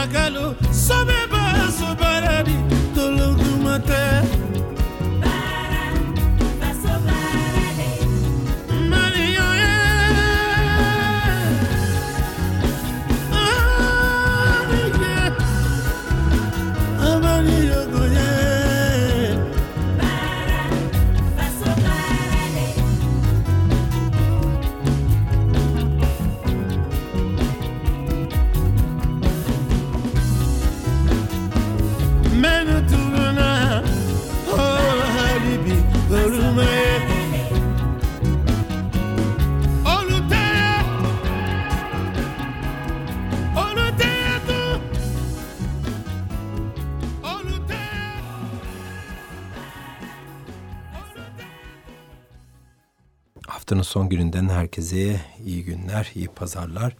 పగలు son gününden herkese iyi günler, iyi pazarlar.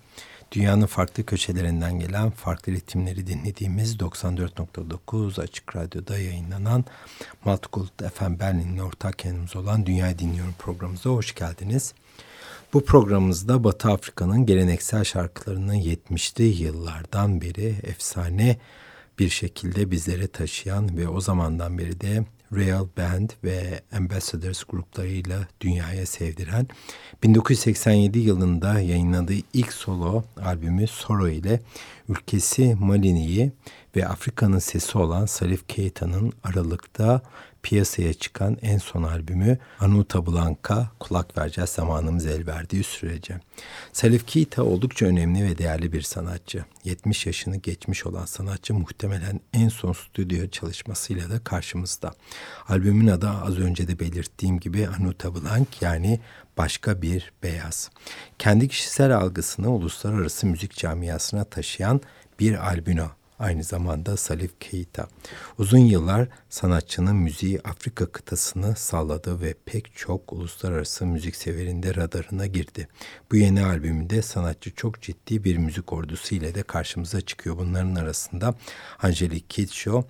Dünyanın farklı köşelerinden gelen farklı ritimleri dinlediğimiz 94.9 Açık Radyo'da yayınlanan Multicult FM Berlin'in ortak yayınımız olan Dünya Dinliyorum programımıza hoş geldiniz. Bu programımızda Batı Afrika'nın geleneksel şarkılarını 70'li yıllardan beri efsane bir şekilde bizlere taşıyan ve o zamandan beri de Real Band ve Ambassadors gruplarıyla dünyaya sevdiren 1987 yılında yayınladığı ilk solo albümü Soro ile ülkesi Malini'yi ve Afrika'nın sesi olan Salif Keita'nın Aralık'ta piyasaya çıkan en son albümü Anuta Blanca kulak vereceğiz zamanımız el verdiği sürece. Salif Keita oldukça önemli ve değerli bir sanatçı. 70 yaşını geçmiş olan sanatçı muhtemelen en son stüdyo çalışmasıyla da karşımızda. Albümün adı az önce de belirttiğim gibi Anuta Blanc yani başka bir beyaz. Kendi kişisel algısını uluslararası müzik camiasına taşıyan bir albino aynı zamanda Salif Keita. Uzun yıllar sanatçının müziği Afrika kıtasını salladı ve pek çok uluslararası müzik severinde radarına girdi. Bu yeni albümünde sanatçı çok ciddi bir müzik ordusu ile de karşımıza çıkıyor. Bunların arasında Angelique Kidjo,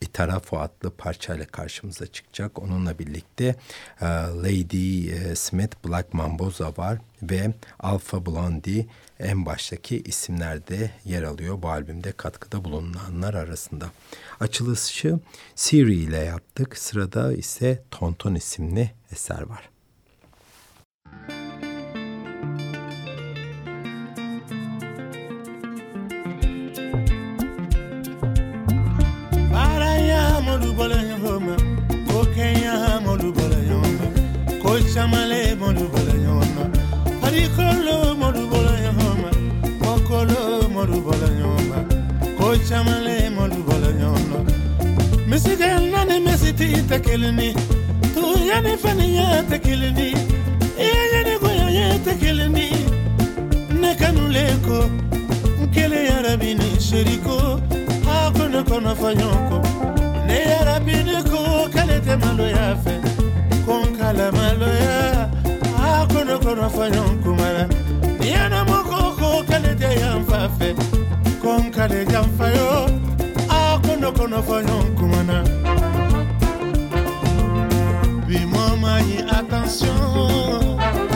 Itarafo adlı parçayla karşımıza çıkacak. Onunla birlikte e, Lady e, Smith Black Mamboza var ve Alpha Blondie en baştaki isimlerde yer alıyor bu albümde katkıda bulunanlar arasında. Açılışı Siri ile yaptık. Sırada ise Tonton isimli eser var. Chamale modu bala nyoma, hari kolo tɛ kelen ni tuya ni faniya tɛ kelen ni i yani ni goya tɛ kelen ni ne kanu le ko. N kelen yarabi ni seriko a ne kɔnɔ fɔ ɲɔgɔn kɔ ne yarabi ko k'ale tɛ maloya fɛ ko. N kala maloya a ko ne kɔnɔ fɔ ɲɔgɔn ya. La ni ko ko k'ale tɛ yanfa fɛ ko n kale janfa yo a ko ne kɔnɔ fɔ ɲɔgɔn. mayi attention.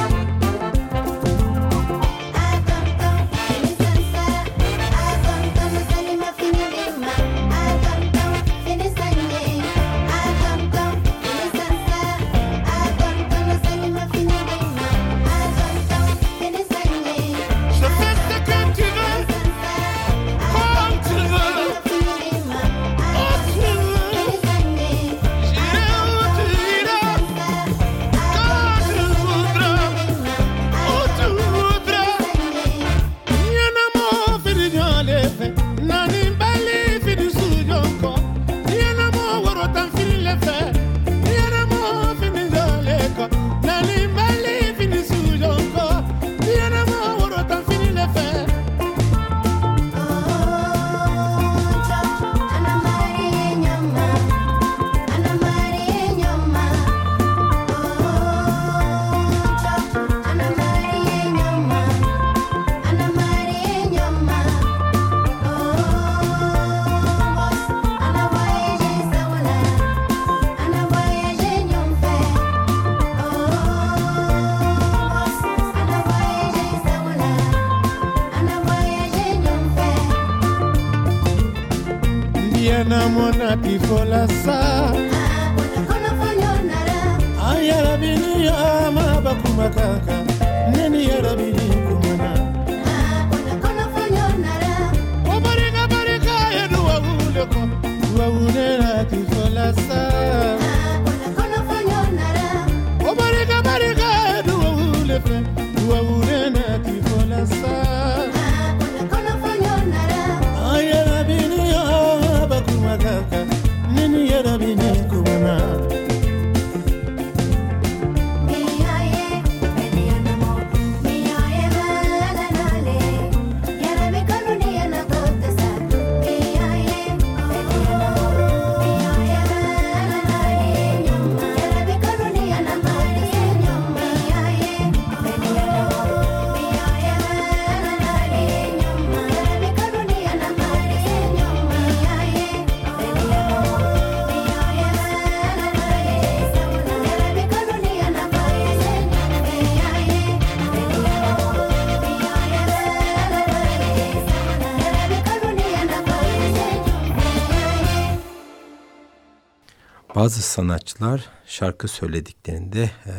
Bazı sanatçılar şarkı söylediklerinde e,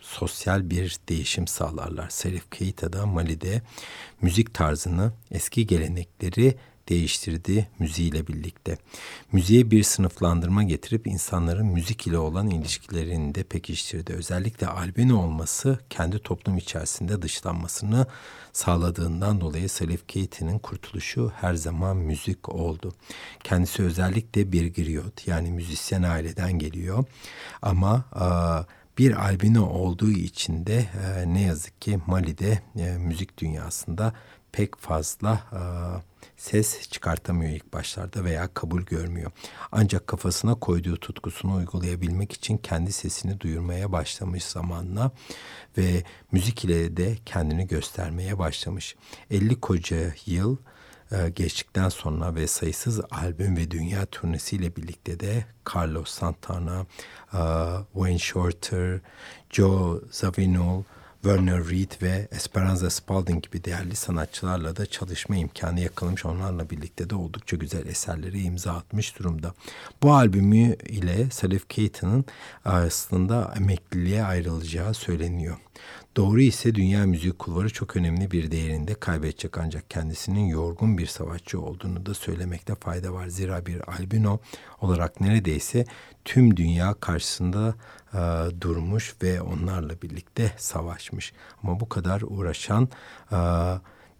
sosyal bir değişim sağlarlar. Serif Keita da Mali'de müzik tarzını, eski gelenekleri değiştirdi müziğiyle birlikte. Müziğe bir sınıflandırma getirip insanların müzik ile olan ilişkilerini de pekiştirdi. Özellikle albino olması kendi toplum içerisinde dışlanmasını sağladığından dolayı Salif Keita'nın kurtuluşu her zaman müzik oldu. Kendisi özellikle bir griot yani müzisyen aileden geliyor ama bir albino olduğu için de ne yazık ki Mali'de müzik dünyasında pek fazla ses çıkartamıyor ilk başlarda veya kabul görmüyor. Ancak kafasına koyduğu tutkusunu uygulayabilmek için kendi sesini duyurmaya başlamış zamanla ve müzik ile de kendini göstermeye başlamış. 50 koca yıl geçtikten sonra ve sayısız albüm ve dünya turnesiyle birlikte de Carlos Santana, Wayne Shorter, Joe Zawinul, Werner Reed ve Esperanza Spalding gibi değerli sanatçılarla da çalışma imkanı yakalamış. Onlarla birlikte de oldukça güzel eserleri imza atmış durumda. Bu albümü ile Salif Keita'nın aslında emekliliğe ayrılacağı söyleniyor. Doğru ise dünya müzik kulvarı çok önemli bir değerinde kaybedecek ancak kendisinin yorgun bir savaşçı olduğunu da söylemekte fayda var. Zira bir albino olarak neredeyse tüm dünya karşısında e, durmuş ve onlarla birlikte savaşmış. Ama bu kadar uğraşan e,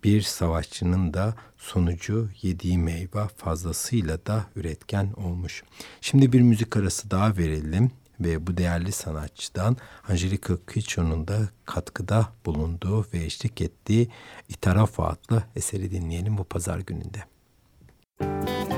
bir savaşçının da sonucu yediği meyve fazlasıyla da üretken olmuş. Şimdi bir müzik arası daha verelim ve bu değerli sanatçıdan Angelica Kicio'nun da katkıda bulunduğu ve eşlik ettiği İtarafo adlı eseri dinleyelim bu pazar gününde. Müzik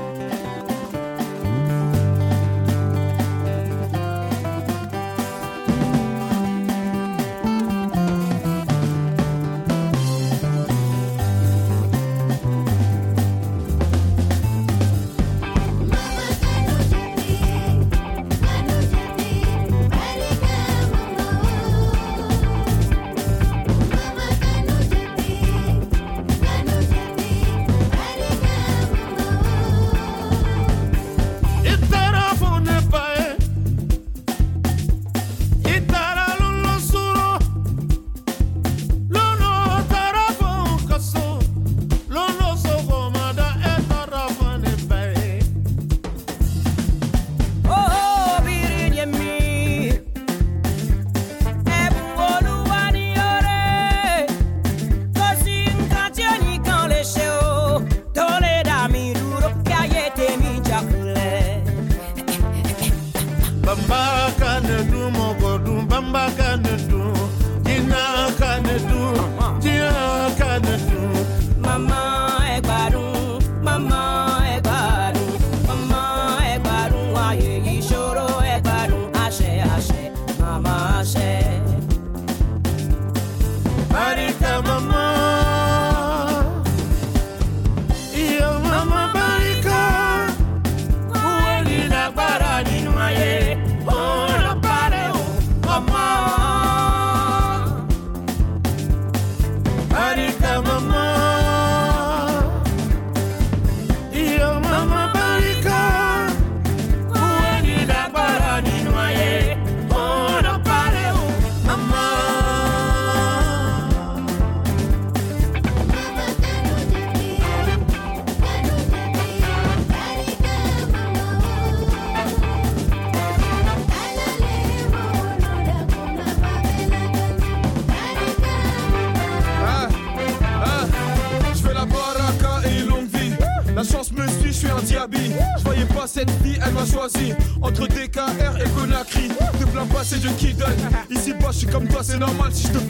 normal si je te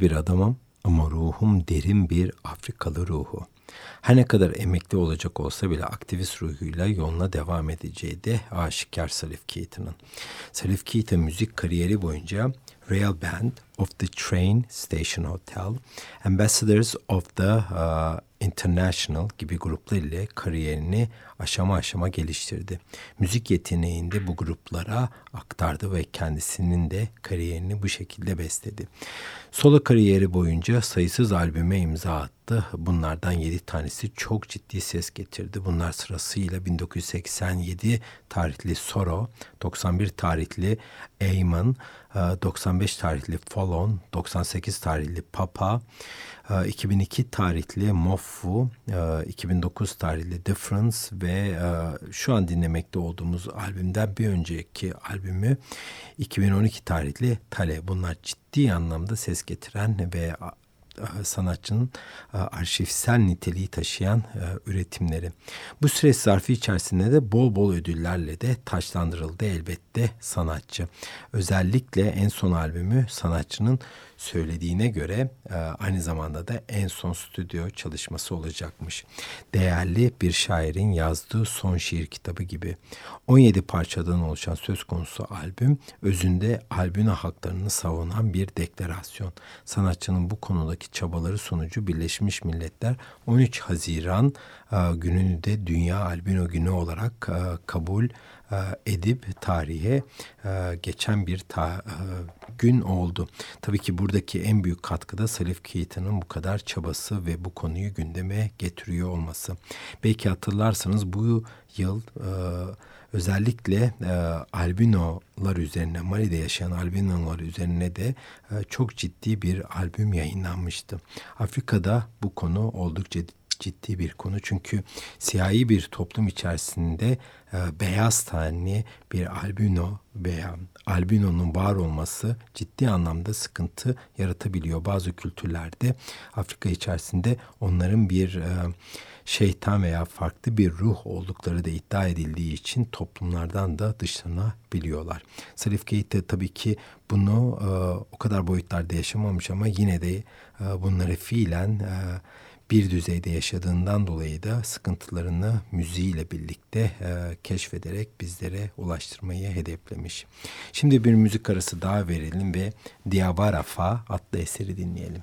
bir adamım ama ruhum derin bir Afrikalı ruhu. Her ne kadar emekli olacak olsa bile aktivist ruhuyla yoluna devam edeceği de aşikar Salif Keaton'ın. Salif Keaton müzik kariyeri boyunca Rail Band of the Train Station Hotel, Ambassadors of the uh, International gibi gruplar ile kariyerini aşama aşama geliştirdi. Müzik yeteneğini de bu gruplara aktardı ve kendisinin de kariyerini bu şekilde besledi. Solo kariyeri boyunca sayısız albüme imza attı. Bunlardan 7 tanesi çok ciddi ses getirdi. Bunlar sırasıyla 1987 tarihli Soro, 91 tarihli Amen, 95 tarihli Fallon, 98 tarihli Papa, 2002 tarihli Mofu, 2009 tarihli Difference ve şu an dinlemekte olduğumuz albümden bir önceki albümü 2012 tarihli Tale. Bunlar ciddi anlamda ses getiren ve sanatçının arşivsel niteliği taşıyan üretimleri. Bu süreç zarfı içerisinde de bol bol ödüllerle de taşlandırıldı elbette sanatçı. Özellikle en son albümü sanatçının söylediğine göre e, aynı zamanda da en son stüdyo çalışması olacakmış. Değerli bir şairin yazdığı son şiir kitabı gibi. 17 parçadan oluşan söz konusu albüm özünde albüne haklarını savunan bir deklarasyon. Sanatçının bu konudaki çabaları sonucu Birleşmiş Milletler 13 Haziran e, gününü de Dünya Albino Günü olarak e, kabul e, edip tarihe e, geçen bir ta, e, gün oldu. Tabii ki buradaki en büyük katkı da Salif Keita'nın bu kadar çabası ve bu konuyu gündeme getiriyor olması. Belki hatırlarsanız bu yıl özellikle e, albinolar üzerine, Mali'de yaşayan albinolar üzerine de e, çok ciddi bir albüm yayınlanmıştı. Afrika'da bu konu oldukça ciddi bir konu. Çünkü siyahi bir toplum içerisinde e, beyaz tenli bir albino veya albinonun var olması ciddi anlamda sıkıntı yaratabiliyor. Bazı kültürlerde Afrika içerisinde onların bir e, şeytan veya farklı bir ruh oldukları da iddia edildiği için toplumlardan da dışlanabiliyorlar. Salif Keita tabii ki bunu e, o kadar boyutlarda yaşamamış ama yine de e, bunları fiilen e, bir düzeyde yaşadığından dolayı da sıkıntılarını müziğiyle birlikte e, keşfederek bizlere ulaştırmayı hedeflemiş. Şimdi bir müzik arası daha verelim ve Diavarafa adlı eseri dinleyelim.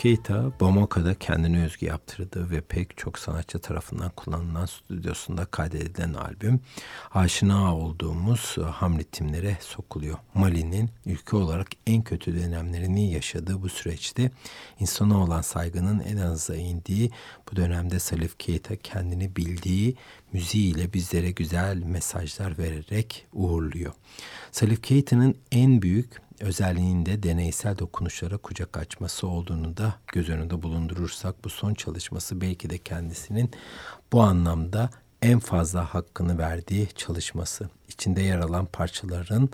Keita, Bamaka'da kendine özgü yaptırdığı ve pek çok sanatçı tarafından kullanılan stüdyosunda kaydedilen albüm, aşina olduğumuz ham ritimlere sokuluyor. Mali'nin ülke olarak en kötü dönemlerini yaşadığı bu süreçte insana olan saygının en aza indiği bu dönemde Salif Keita kendini bildiği müziğiyle bizlere güzel mesajlar vererek uğurluyor. Salif Keita'nın en büyük özelliğinde deneysel dokunuşlara kucak açması olduğunu da göz önünde bulundurursak bu son çalışması belki de kendisinin bu anlamda en fazla hakkını verdiği çalışması. İçinde yer alan parçaların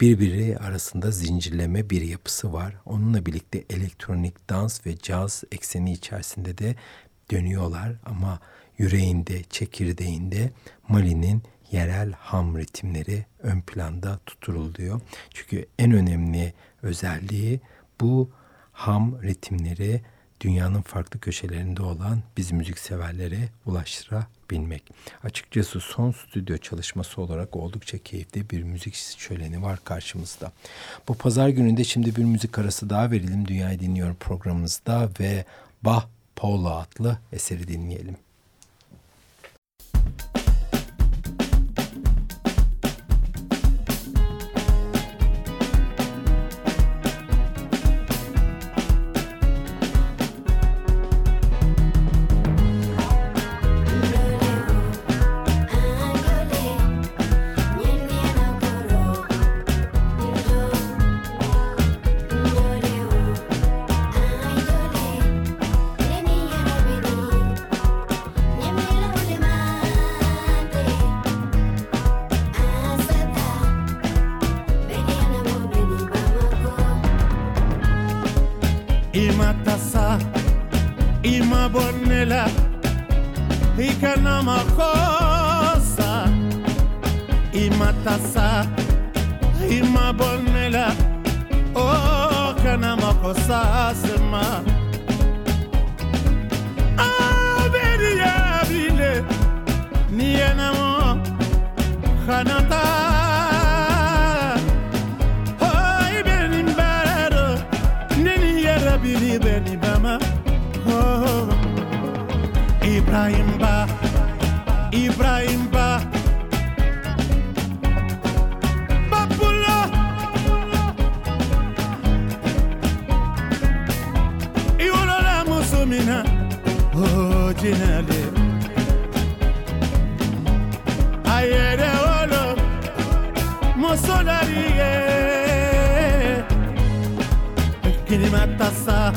birbiri arasında zincirleme bir yapısı var. Onunla birlikte elektronik, dans ve caz ekseni içerisinde de dönüyorlar ama yüreğinde, çekirdeğinde Mali'nin yerel ham ritimleri ön planda tutturuluyor. Çünkü en önemli özelliği bu ham ritimleri dünyanın farklı köşelerinde olan biz müzikseverlere ulaştırabilmek. Açıkçası son stüdyo çalışması olarak oldukça keyifli bir müzik şöleni var karşımızda. Bu pazar gününde şimdi bir müzik arası daha verelim Dünyayı Dinliyorum programımızda ve Bah Paula adlı eseri dinleyelim. Thank tasa. Ima bonela. O kana makosa sema. Abedi ya bile ni yana mo khanata Ibrahim Ba كلمة تصا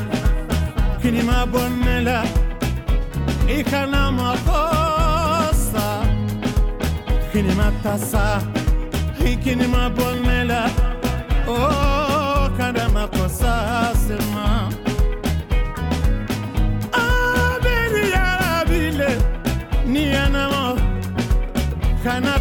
كلمة بنلا إخنا ما قصا كلمة تصا هي كلمة بنلا أو كلمة قصا سما أبي يا ربي لي ني أنا ما خنا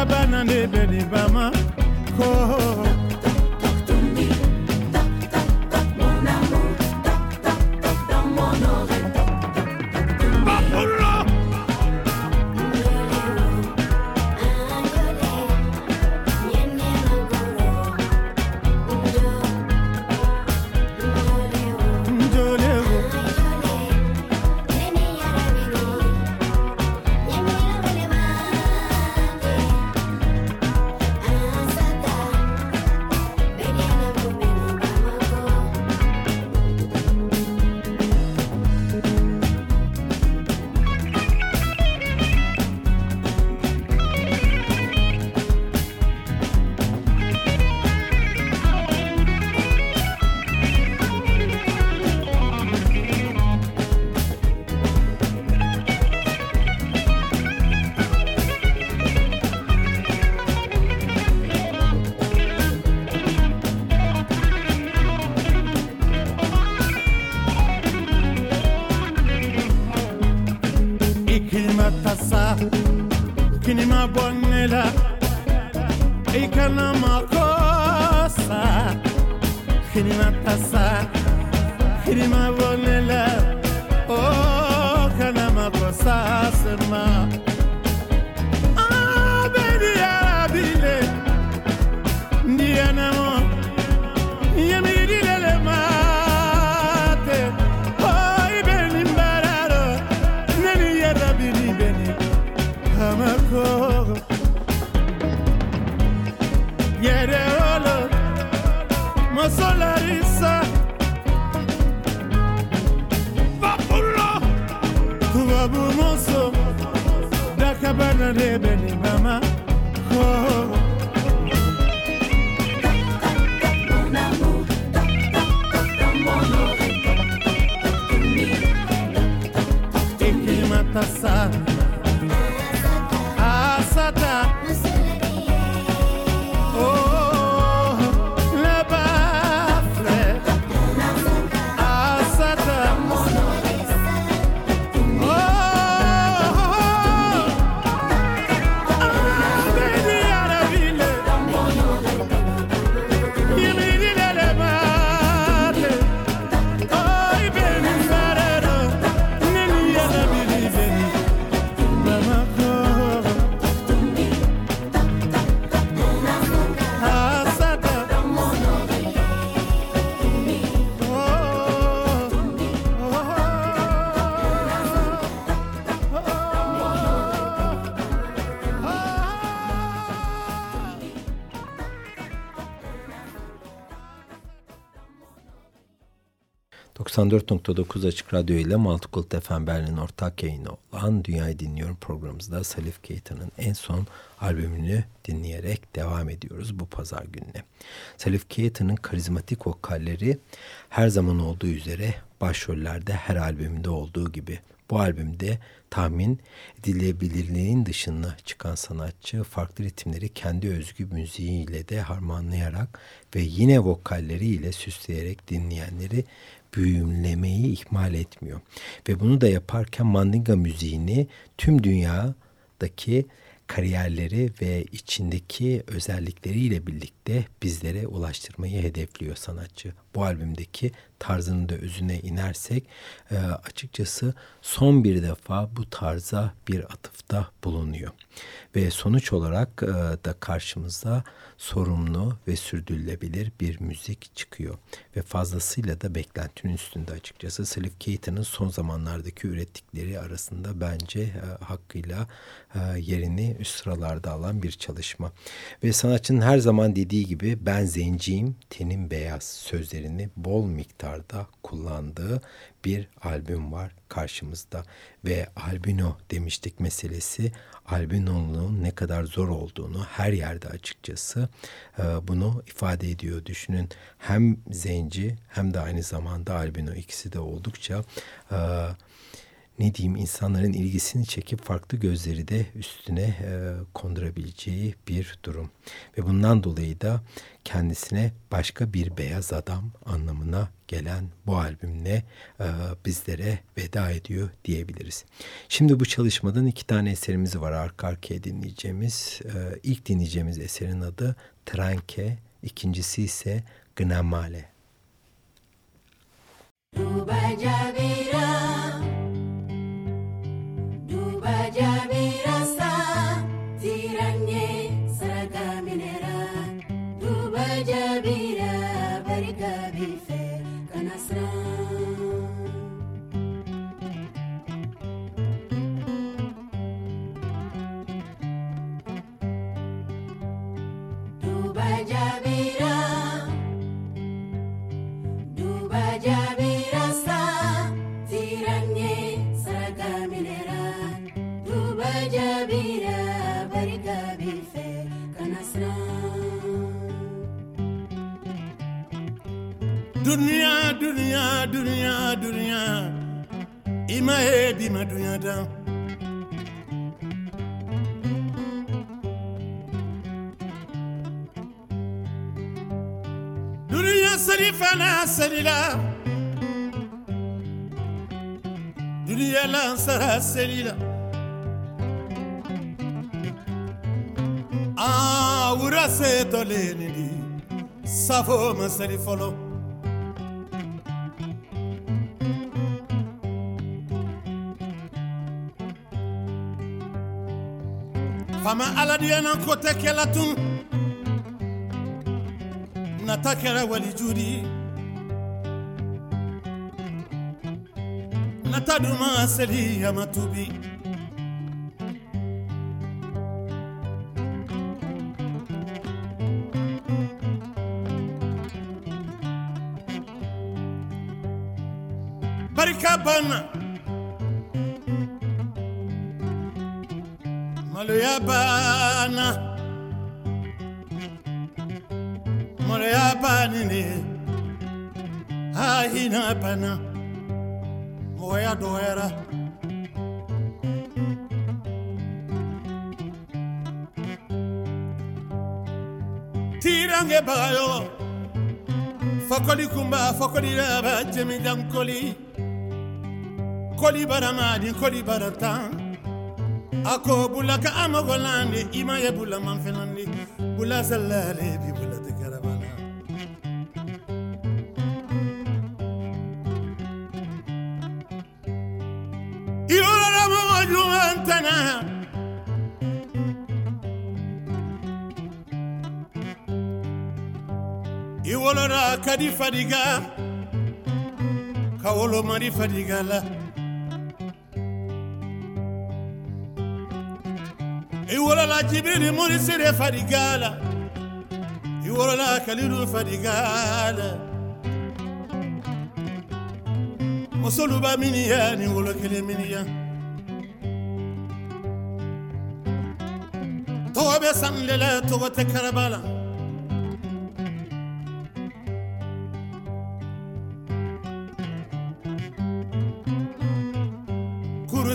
Kabana bama. Benibama. barely 94.9 Açık Radyo ile Multicult FM Berlin ortak yayını olan Dünyayı Dinliyorum programımızda Salif Keita'nın en son albümünü dinleyerek devam ediyoruz bu pazar gününe. Salif Keita'nın karizmatik vokalleri her zaman olduğu üzere başrollerde her albümünde olduğu gibi bu albümde tahmin edilebilirliğin dışına çıkan sanatçı farklı ritimleri kendi özgü müziğiyle de harmanlayarak ve yine vokalleriyle süsleyerek dinleyenleri büyümlemeyi ihmal etmiyor. Ve bunu da yaparken mandinga müziğini tüm dünyadaki kariyerleri ve içindeki özellikleriyle birlikte bizlere ulaştırmayı hedefliyor sanatçı. Bu albümdeki tarzının da özüne inersek e, açıkçası son bir defa bu tarza bir atıfta bulunuyor. Ve sonuç olarak e, da karşımıza sorumlu ve sürdürülebilir bir müzik çıkıyor. Ve fazlasıyla da beklentinin üstünde açıkçası. Salif Keita'nın son zamanlardaki ürettikleri arasında bence e, hakkıyla e, yerini üst sıralarda alan bir çalışma. Ve sanatçının her zaman dediği gibi ben zenciyim, tenim beyaz sözlerini bol miktarda kullandığı bir albüm var karşımızda. Ve albino demiştik meselesi albinoluğun ne kadar zor olduğunu her yerde açıkçası e, bunu ifade ediyor. Düşünün hem zenci hem de aynı zamanda albino ikisi de oldukça e, ne diyeyim insanların ilgisini çekip farklı gözleri de üstüne e, kondurabileceği bir durum. Ve bundan dolayı da kendisine başka bir beyaz adam anlamına gelen bu albümle e, bizlere veda ediyor diyebiliriz. Şimdi bu çalışmadan iki tane eserimiz var arka arkaya dinleyeceğimiz. E, ilk dinleyeceğimiz eserin adı Tranke, ikincisi ise Gnamale. Duba Be fair. selila duniya lansara selila a wura setɔlen di safo ma seli fɔlɔ faama aladiyana ko tɛ kɛla tun ta duman seli a ma tubi barika banna maloya banna maloya banni ne ahina banna mɔgɔya dɔgɔyara tirange bagayo fakoli kumba fakoli raba jemi jankoli koli. Baramadi koli baratan ako bulaka amagolande ima ye bula manfenandi bula sallale bi wolora kadi fadiga ka wolo mari fadiga la i wolola jibirili sire fadiga la. I wolola kalilu fadiga la. Musolu ba miniya ni wolo kelen miniya tɔgɔ bɛ sanle la tɔgɔ tɛ karaba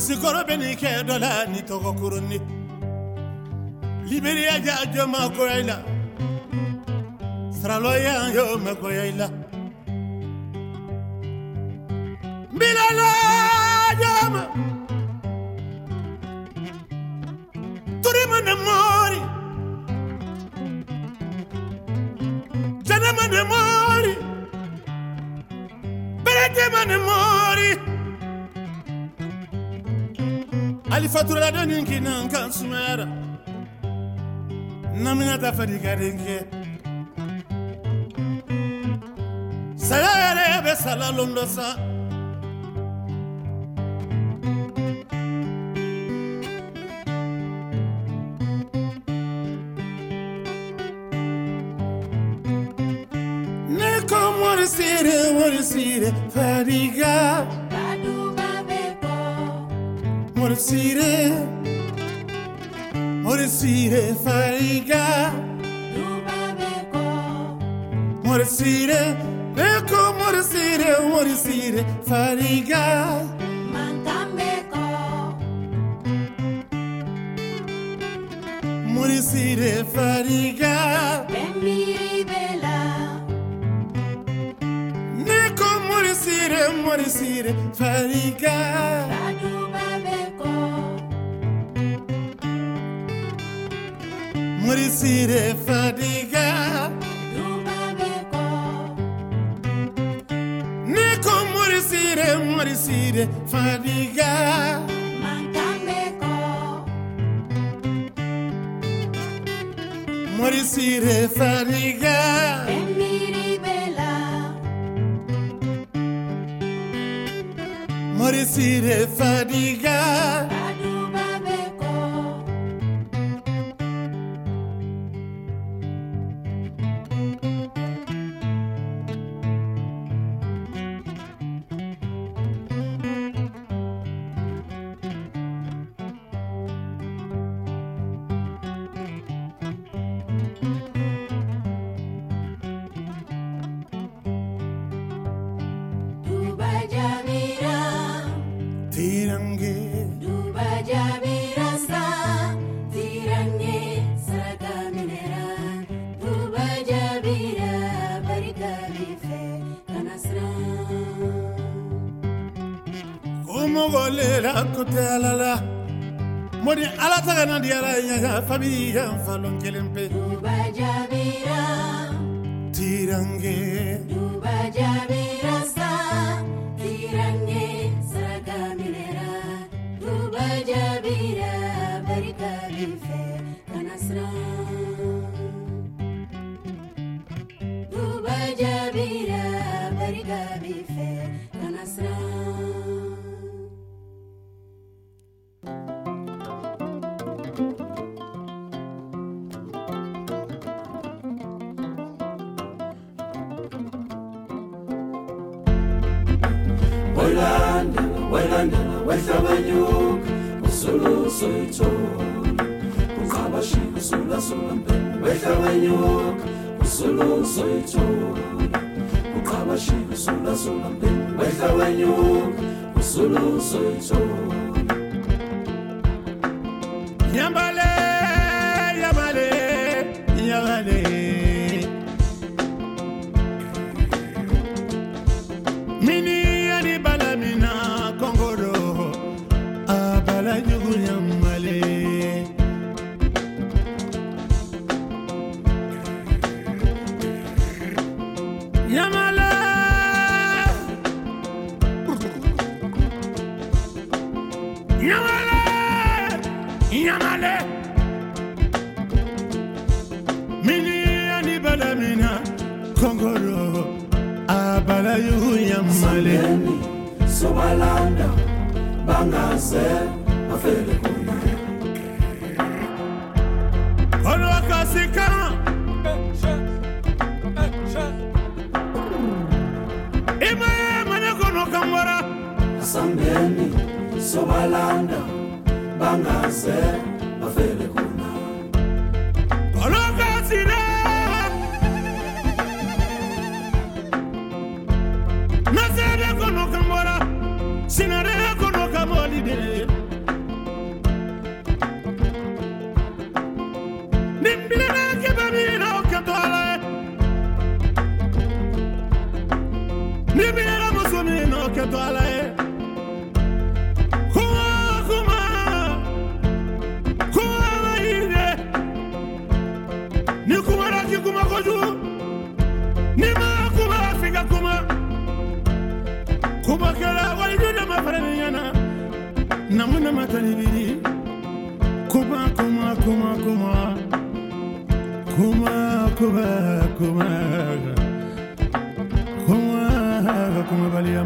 kusikɔrɔ bɛ nin kɛ dɔ la ni tɔgɔkuruni liberiya ja jɔ ma goya i la saralɔ y'o jama turima ne mori. Janama ne mori. Beretema mori alifaturala don nin kina n kan sumayara naminata fadikaden kɛ saya yɛrɛ bɛ salalon dɔ san ne ko morisire morisire fadiga taga diyara fabi yan falon kelen pe tirange. Yeah. Kuma kuma kuma kuma kuma baliya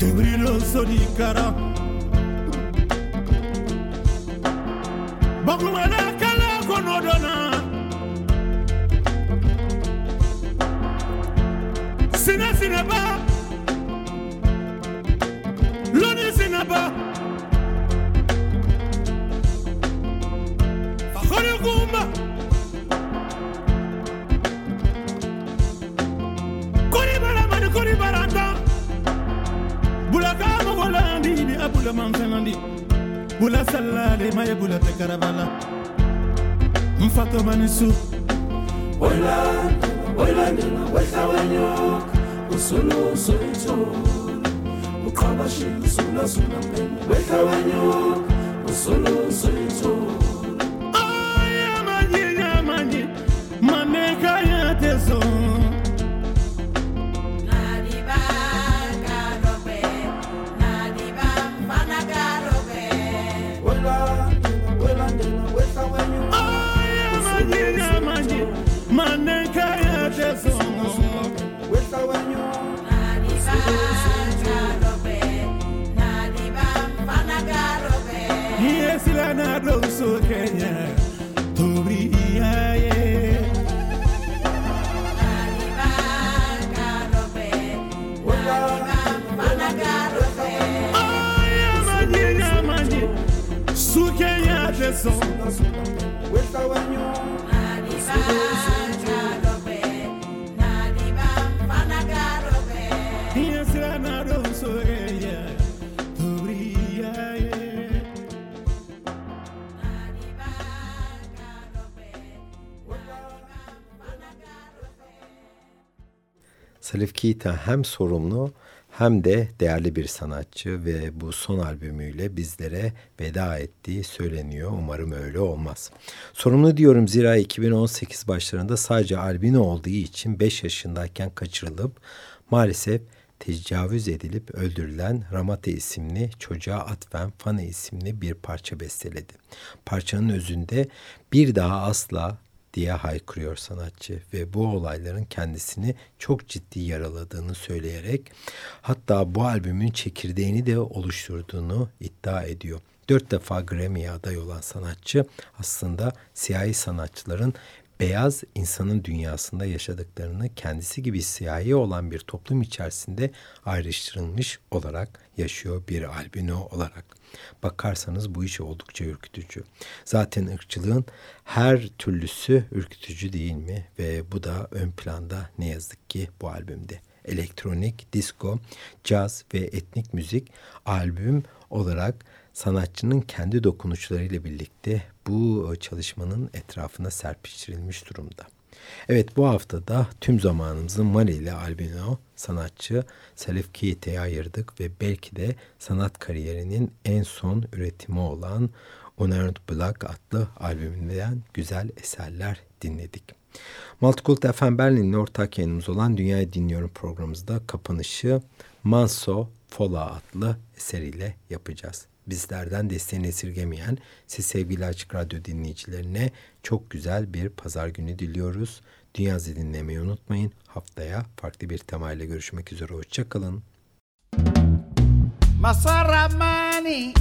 tobrilonso dikara bakumana kala konodona sinasinaba loni sinaba. man bula sala de maye bula te karabala mfato manisu. Wela wela nina wesa wanyo usulu usuito ukabashi usula suna mpenda wesa wanyo usulu usuito maison. Où est ta oignon? Salif Keita hem sorumlu hem de değerli bir sanatçı ve bu son albümüyle bizlere veda ettiği söyleniyor. Umarım öyle olmaz. Sorumlu diyorum zira 2018 başlarında sadece albino olduğu için 5 yaşındayken kaçırılıp maalesef tecavüz edilip öldürülen Ramate isimli çocuğa atfen Fane isimli bir parça besteledi. Parçanın özünde bir daha asla diye haykırıyor sanatçı ve bu olayların kendisini çok ciddi yaraladığını söyleyerek hatta bu albümün çekirdeğini de oluşturduğunu iddia ediyor. Dört defa Grammy'ye aday olan sanatçı aslında siyahi sanatçıların beyaz insanın dünyasında yaşadıklarını kendisi gibi siyahi olan bir toplum içerisinde ayrıştırılmış olarak yaşıyor bir albino olarak. Bakarsanız bu iş oldukça ürkütücü. Zaten ırkçılığın her türlüsü ürkütücü değil mi? Ve bu da ön planda ne yazık ki bu albümde. Elektronik, disco, caz ve etnik müzik albüm olarak sanatçının kendi dokunuşlarıyla birlikte bu çalışmanın etrafına serpiştirilmiş durumda. Evet bu haftada tüm zamanımızı Mali ile albino sanatçı Salif Keite'ye ayırdık ve belki de sanat kariyerinin en son üretimi olan Unearned Black adlı albümünden güzel eserler dinledik. Multicult FM Berlin'le ortak yayınımız olan Dünyayı Dinliyorum programımızda kapanışı Manso Fola adlı eseriyle yapacağız bizlerden desteğini esirgemeyen siz sevgili Açık Radyo dinleyicilerine çok güzel bir pazar günü diliyoruz. Dünyazı dinlemeyi unutmayın. Haftaya farklı bir temayla görüşmek üzere. Hoşçakalın. Masaramani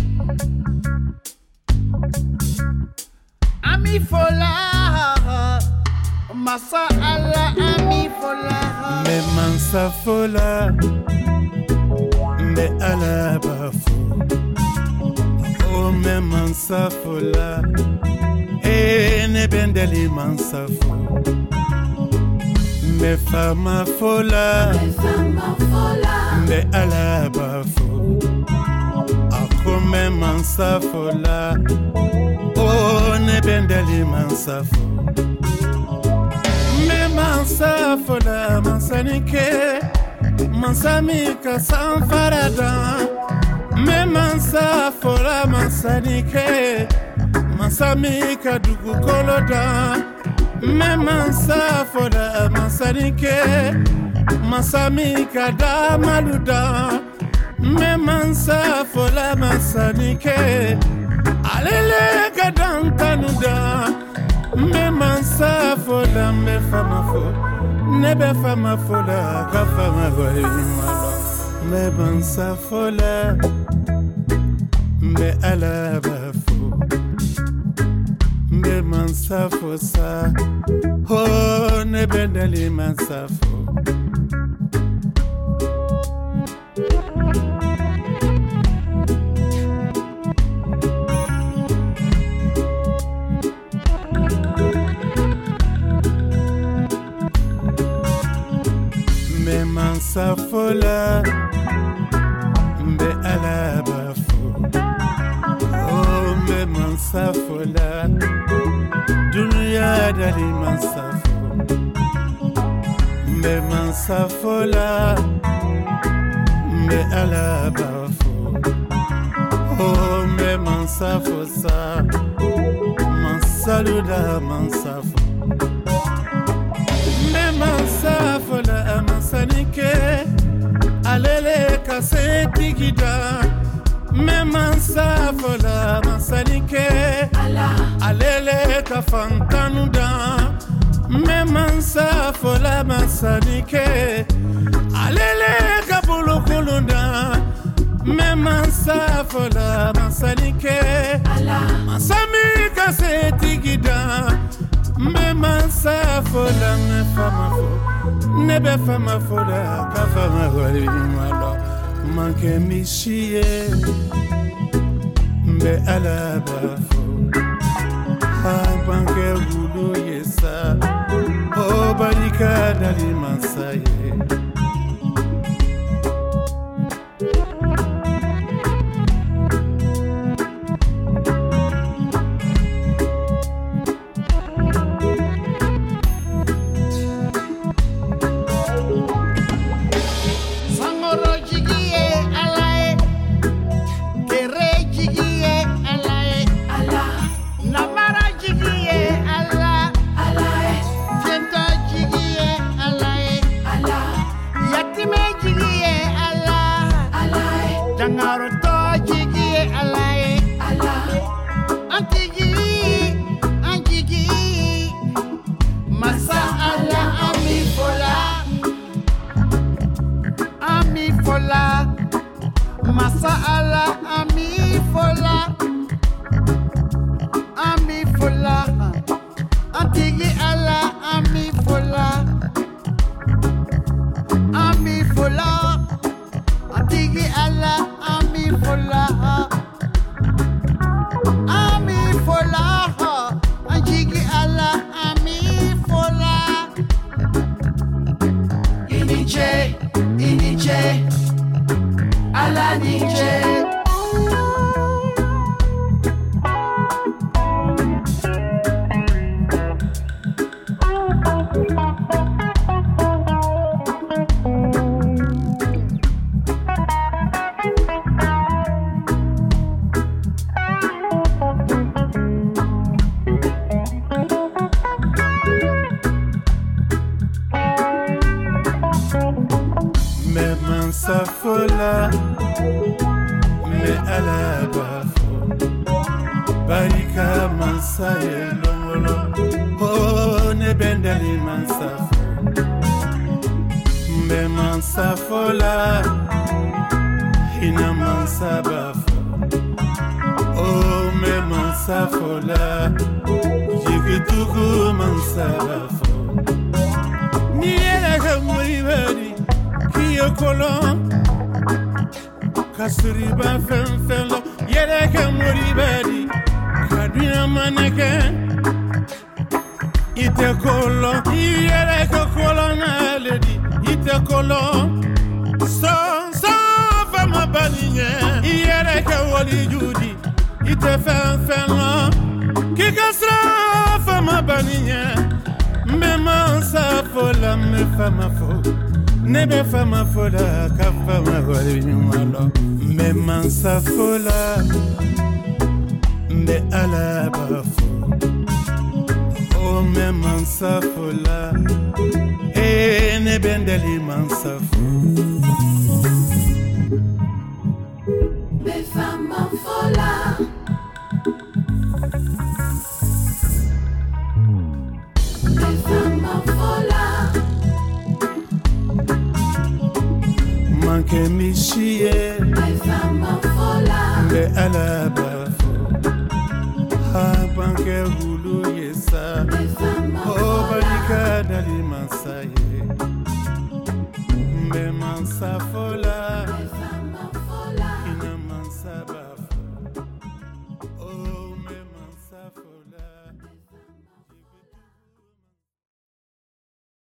Ami fola Masa Allah ami fola Me mansa fola Me alabafo O omema nsafola. E nebendeli mansafo. Mbe fama fola. Mbe alabafo akomema nsafola. O nebendeli mansafo. Mbe mansafola mansanike. Mansamika sanfaradan Me mansa fola mansanike Mansami ka dugukolo da Me mansa fola mansanike Mansami ka da maluda. Me mansa fola mansanike Alele ka dantanu da Me mansa fola me fama fo Ne be fama fola ka fama wari malo Me leben s'affola Mbe ala bafo Mbe man safo sa Oh, ne bendeli man safo kalabafo o oh, mɛ mansafo sa mansaluda mansafo mɛ mansafo la masanikɛ ale le ka la masanikɛ da la kolonda. Me masafola masalike masami kase tigida. Me masafola me famafo ne be famafola ka famawalimalɔ mankɛ misiye n bɛ ala b'a fɔ abankɛ wulu ye sa o barika dali masa ye mansa fola. Hina mansa bafo. Oh, o mbe mansa fola. Jigitugu mansa bafo. Ni yɛrɛ kɛ moribɛri k'i ye kolon ka siriba fɛn fɛn lɔ yɛrɛ kɛ moribɛri ka duɲa mana kolon i yɛrɛ kolon n'ale di i tɛ kolon sɔn sɔn fɛn ma bani ɲɛ i yɛrɛ kɛ waliju di i tɛ fɛn fɛn lɔ k'i ka sira fɛn ma bani ɲɛ n bɛ mansa fo la n bɛ fama fo. Ne bɛ fama fo la ka fama wale ɲuman lɔ n bɛ mansa fo la n bɛ ala ba fo. O n bɛ mansa fo la ye ne bɛ n deli mansa fo. manque mi chie. Nde ha panke hulu yesa. O balika dalima